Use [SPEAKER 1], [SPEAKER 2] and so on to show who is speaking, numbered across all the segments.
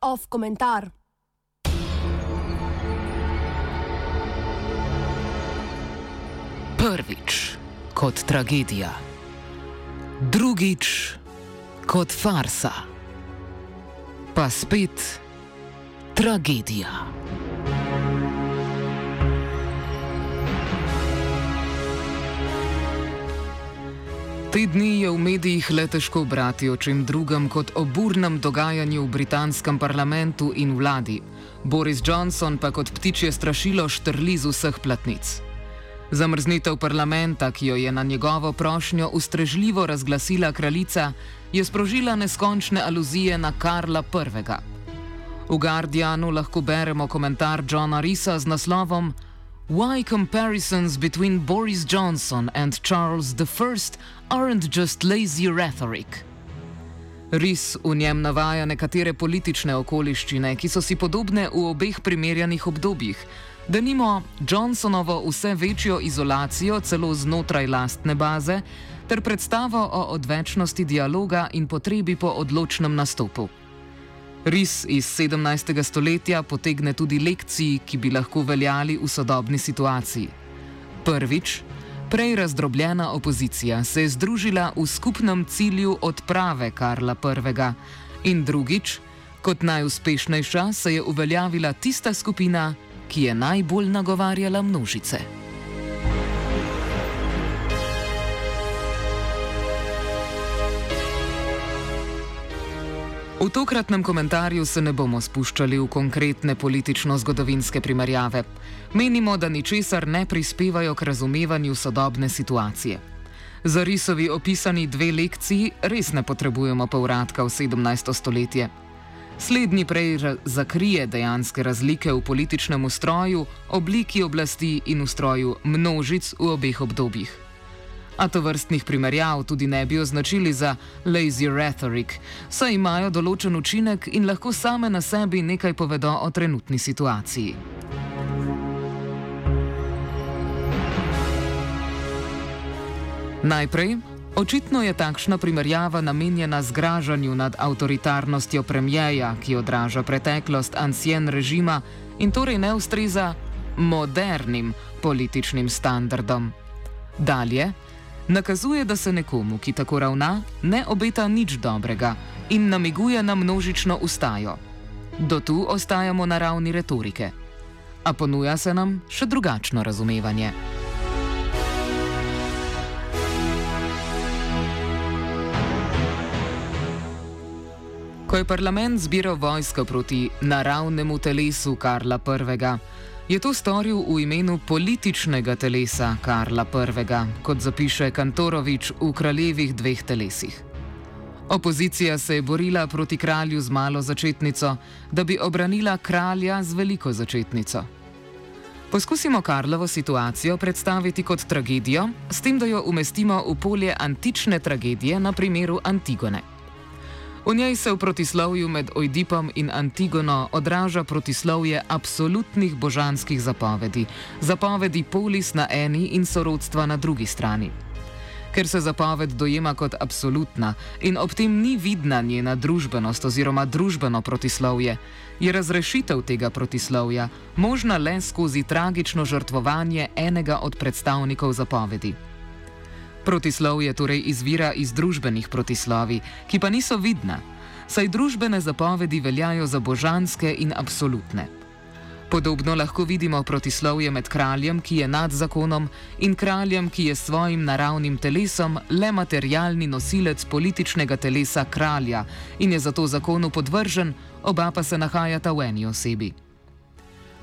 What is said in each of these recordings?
[SPEAKER 1] Off komentar.
[SPEAKER 2] Prvič kot tragedija, drugič kot farsa, pa spet tragedija. Te dni je v medijih le težko brati o čem drugem kot o burnem dogajanju v britanskem parlamentu in vladi. Boris Johnson pa kot ptičje strašilo štrli z vseh platnic. Zamrznitev parlamenta, ki jo je na njegovo prošnjo ustrežljivo razglasila kraljica, je sprožila neskončne aluzije na Karla I. V Guardianu lahko beremo komentar Johna Risa z naslovom Why comparisons between Boris Johnson and Charles I aren't just lazy rhetoric. Ris v njem navaja nekatere politične okoliščine, ki so si podobne v obeh primerjanih obdobjih, da nimo Johnsonovo vse večjo izolacijo celo znotraj lastne baze, ter predstavo o odvečnosti dialoga in potrebi po odločnem nastopu. Ris iz 17. stoletja potegne tudi lekciji, ki bi lahko veljali v sodobni situaciji. Prvič, prej razdrobljena opozicija se je združila v skupnem cilju odprave Karla I. In drugič, kot najuspešnejša se je uveljavila tista skupina, ki je najbolj nagovarjala množice. V tokratnem komentarju se ne bomo spuščali v konkretne politično-zgodovinske primerjave. Menimo, da ničesar ne prispevajo k razumevanju sodobne situacije. Za risovi opisani dve lekciji res ne potrebujemo povratka v 17. stoletje. Slednji prej zakrije dejanske razlike v političnem ustroju, obliki oblasti in ustroju množic v obeh obdobjih. A to vrstnih primerjav tudi ne bi označili za lazy rhetoric, saj imajo določen učinek in lahko same na sebi nekaj povedo o trenutni situaciji. Najprej Očitno je takšna primerjava namenjena zgražanju nad avtoritarnostjo premijeja, ki odraža preteklost ansien režima in torej ne ustreza modernim političnim standardom. Dalje, nakazuje, da se nekomu, ki tako ravna, ne obeta nič dobrega in namiguje na množično ustajo. Do tu ostajamo na ravni retorike. A ponuja se nam še drugačno razumevanje. Ko je parlament zbiral vojsko proti naravnemu telesu Karla I., je to storil v imenu političnega telesa Karla I., kot zapiše Kantorovič v kraljevih dveh telesih. Opozicija se je borila proti kralju z malo začetnico, da bi obranila kralja z veliko začetnico. Poskusimo Karlovo situacijo predstaviti kot tragedijo, s tem, da jo umestimo v polje antične tragedije na primeru Antigone. V njej se v protislovju med Ojdipom in Antigono odraža protislovje absolutnih božanskih zapovedi, zapovedi polis na eni in sorodstva na drugi strani. Ker se zapoved dojema kot absolutna in ob tem ni vidna njena družbenost oziroma družbeno protislovje, je razrešitev tega protislovja možna le skozi tragično žrtvovanje enega od predstavnikov zapovedi. Protislovje torej izvira iz družbenih protislovi, ki pa niso vidna, saj družbene zapovedi veljajo za božanske in absolutne. Podobno lahko vidimo protislovje med kraljem, ki je nad zakonom, in kraljem, ki je svojim naravnim telesom le materialni nosilec političnega telesa kralja in je zato zakonu podvržen, oba pa se nahajata v eni osebi.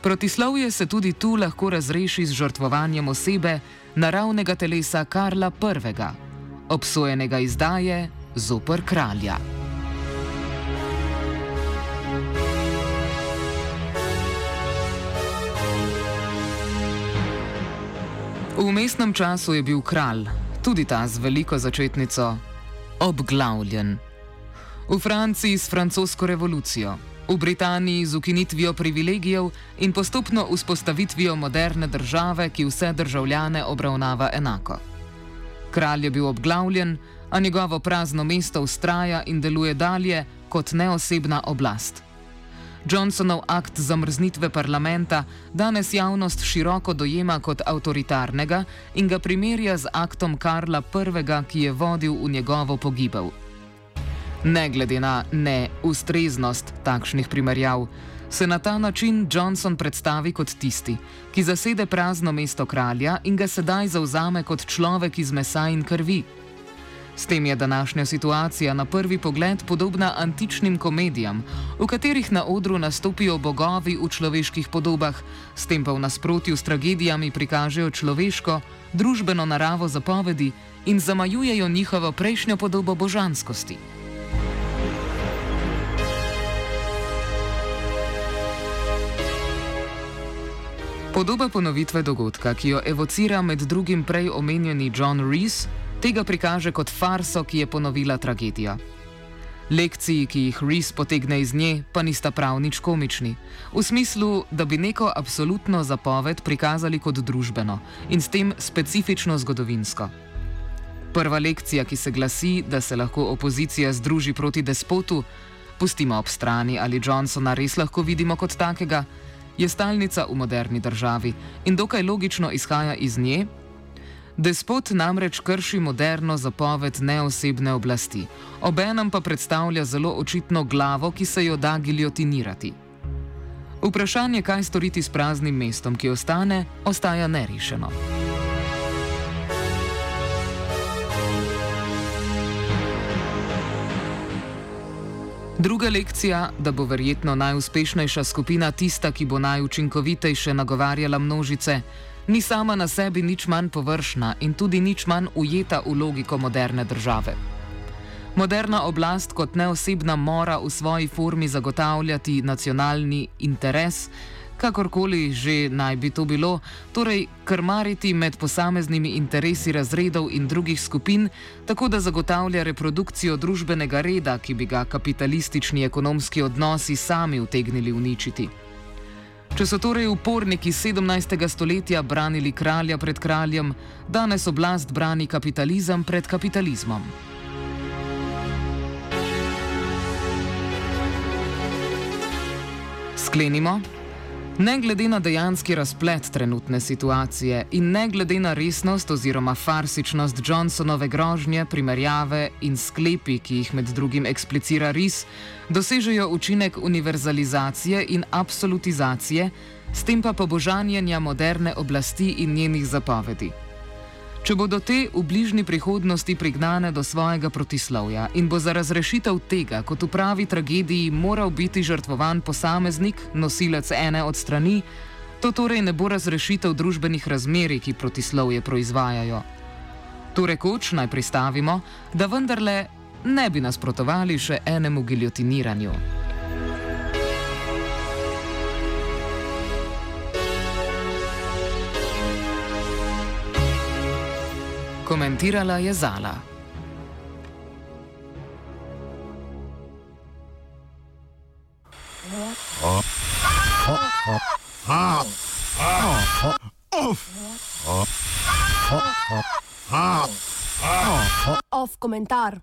[SPEAKER 2] Protislovje se tudi tu lahko razreši z žrtvovanjem osebe, naravnega telesa Karla I., obsojenega izdaje zoper kralja. V mestnem času je bil kralj, tudi ta z veliko začetnico, obglavljen. V Franciji s francosko revolucijo, V Britaniji z ukinitvijo privilegijev in postopno vzpostavitvijo moderne države, ki vse državljane obravnava enako. Kralj je bil obglavljen, a njegovo prazno mesto ustraja in deluje dalje kot neosebna oblast. Johnsonov akt zamrznitve parlamenta danes javnost široko dojema kot avtoritarnega in ga primerja z aktom Karla I., ki je vodil v njegovo pogibel. Ne glede na neustreznost takšnih primerjav, se na ta način Johnson predstavi kot tisti, ki zasede prazno mesto kralja in ga sedaj zauzame kot človek iz mesa in krvi. S tem je današnja situacija na prvi pogled podobna antičnim komedijam, v katerih na odru nastopijo bogovi v človeških podobah, s tem pa v nasprotju s tragedijami prikažejo človeško, družbeno naravo zapovedi in zamajujejo njihovo prejšnjo podobo božanskosti. Podoba ponovitve dogodka, ki jo evocira med drugim prej omenjeni John Rees, tega prikaže kot farso, ki je ponovila tragedijo. Lekciji, ki jih Rees potegne iz nje, pa nista prav nič komični, v smislu, da bi neko absolutno zapoved prikazali kot družbeno in s tem specifično zgodovinsko. Prva lekcija, ki se glasi, da se lahko opozicija združi proti despotu, pustimo ob strani ali Johnsona res lahko vidimo kot takega, je stalnica v moderni državi in dokaj logično izhaja iz nje, Despot namreč krši moderno zapoved neosebne oblasti, obenem pa predstavlja zelo očitno glavo, ki se jo da giljotinirati. Vprašanje, kaj storiti s praznim mestom, ki ostane, ostaja nerešeno. Druga lekcija, da bo verjetno najuspešnejša skupina tista, ki bo najučinkovitejše nagovarjala množice, ni sama na sebi nič manj površna in tudi nič manj ujeta v logiko moderne države. Moderna oblast kot neosebna mora v svoji formi zagotavljati nacionalni interes, kakorkoli že naj bi to bilo, torej krmariti med posameznimi interesi razredov in drugih skupin, tako da zagotavlja reprodukcijo družbenega reda, ki bi ga kapitalistični ekonomski odnosi sami utegnili uničiti. Če so torej uporniki 17. stoletja branili kralja pred kraljem, danes oblast brani kapitalizem pred kapitalizmom. Sklenimo. Ne glede na dejanski razplet trenutne situacije in ne glede na resnost oziroma farsičnost Johnsonove grožnje, primerjave in sklepi, ki jih med drugim eksplicira RIS, dosežejo učinek univerzalizacije in absolutizacije, s tem pa pobožanjenja moderne oblasti in njenih zapovedi. Če bodo te v bližnji prihodnosti prignane do svojega protislovja in bo za razrešitev tega, kot v pravi tragediji, moral biti žrtvovan posameznik, nosilec ene od strani, to torej ne bo razrešitev družbenih razmerij, ki protislovje proizvajajo. To rekoč naj pristavimo, da vendarle ne bi nasprotovali še enemu giljotiniranju. Komentirala je Zala.
[SPEAKER 1] Off komentar.